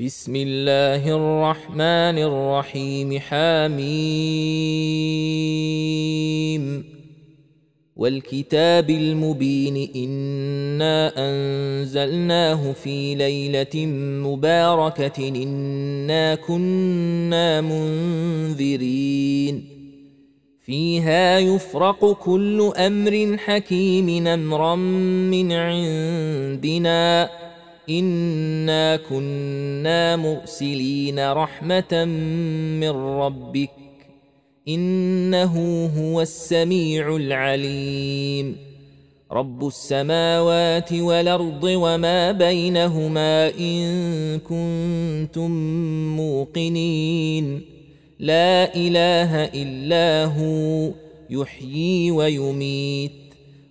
بسم الله الرحمن الرحيم حميم والكتاب المبين إنا أنزلناه في ليلة مباركة إنا كنا منذرين. فيها يفرق كل أمر حكيم أمرا من عندنا. انا كنا مرسلين رحمه من ربك انه هو السميع العليم. رب السماوات والارض وما بينهما ان كنتم موقنين. لا اله الا هو يحيي ويميت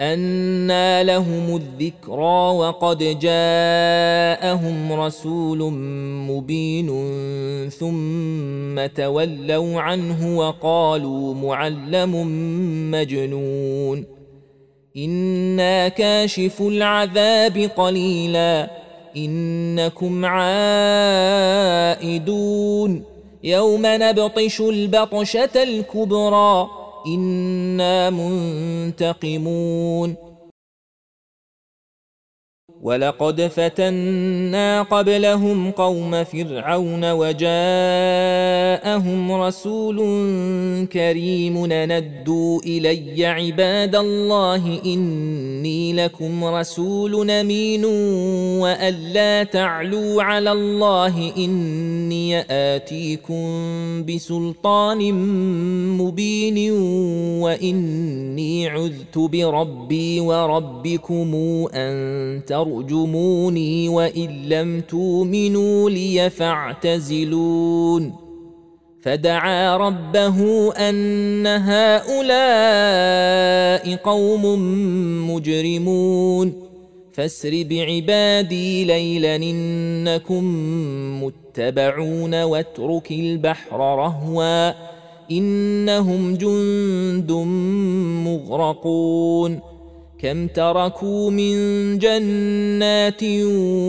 أنى لهم الذكرى وقد جاءهم رسول مبين ثم تولوا عنه وقالوا معلم مجنون إنا كاشف العذاب قليلا إنكم عائدون يوم نبطش البطشة الكبرى أنا منتقمون ولقد فتنا قبلهم قوم فرعون وجاءهم رسول كريم ندوا الي عباد الله اني لكم رسول امين وان لا تعلوا على الله اني آتيكم بسلطان مبين وإني عذت بربي وربكم تروا ترجموني وإن لم تؤمنوا لي فاعتزلون. فدعا ربه أن هؤلاء قوم مجرمون. فاسر بعبادي ليلا إنكم متبعون واترك البحر رهوا إنهم جند مغرقون كم تركوا من جنات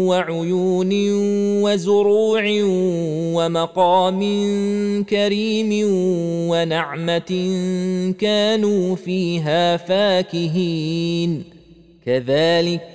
وعيون وزروع ومقام كريم ونعمة كانوا فيها فاكهين كذلك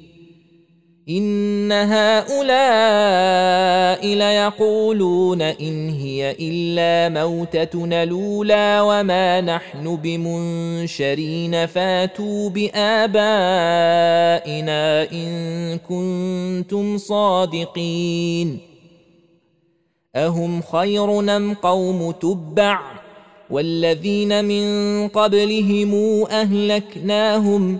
إن هؤلاء ليقولون إن هي إلا موتتنا الأولى وما نحن بمنشرين فاتوا بآبائنا إن كنتم صادقين أهم خير أم قوم تبع والذين من قبلهم أهلكناهم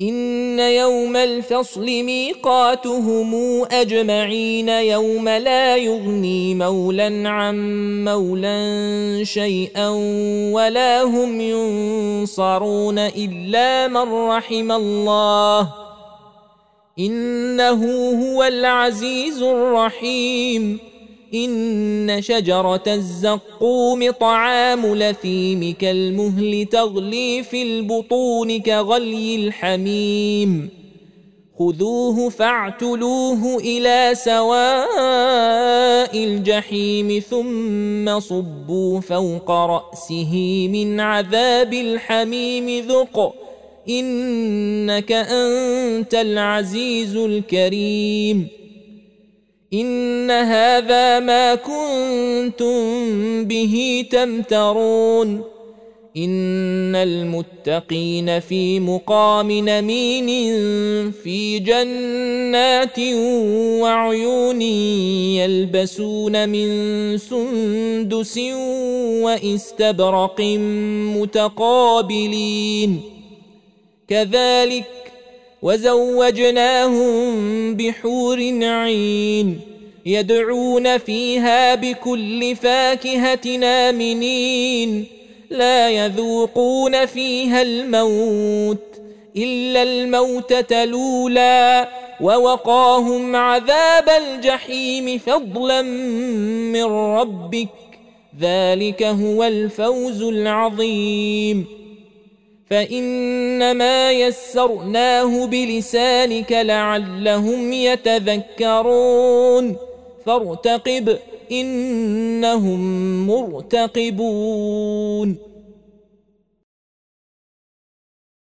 إن يوم الفصل ميقاتهم أجمعين يوم لا يغني مولا عن مولا شيئا ولا هم ينصرون إلا من رحم الله. إنه هو العزيز الرحيم. إن شجرة الزقوم طعام لثيم كالمهل تغلي في البطون كغلي الحميم. خذوه فاعتلوه إلى سواء الجحيم ثم صبوا فوق رأسه من عذاب الحميم ذق. إنك أنت العزيز الكريم. إن هذا ما كنتم به تمترون. إن المتقين في مقام نمين في جنات وعيون يلبسون من سندس واستبرق متقابلين. كذلك وزوجناهم بحور عين يدعون فيها بكل فاكهه امنين لا يذوقون فيها الموت إلا الموته الاولى ووقاهم عذاب الجحيم فضلا من ربك ذلك هو الفوز العظيم فإنما يسرناه بلسانك لعلهم يتذكرون. فارتقب إنهم مرتقبون.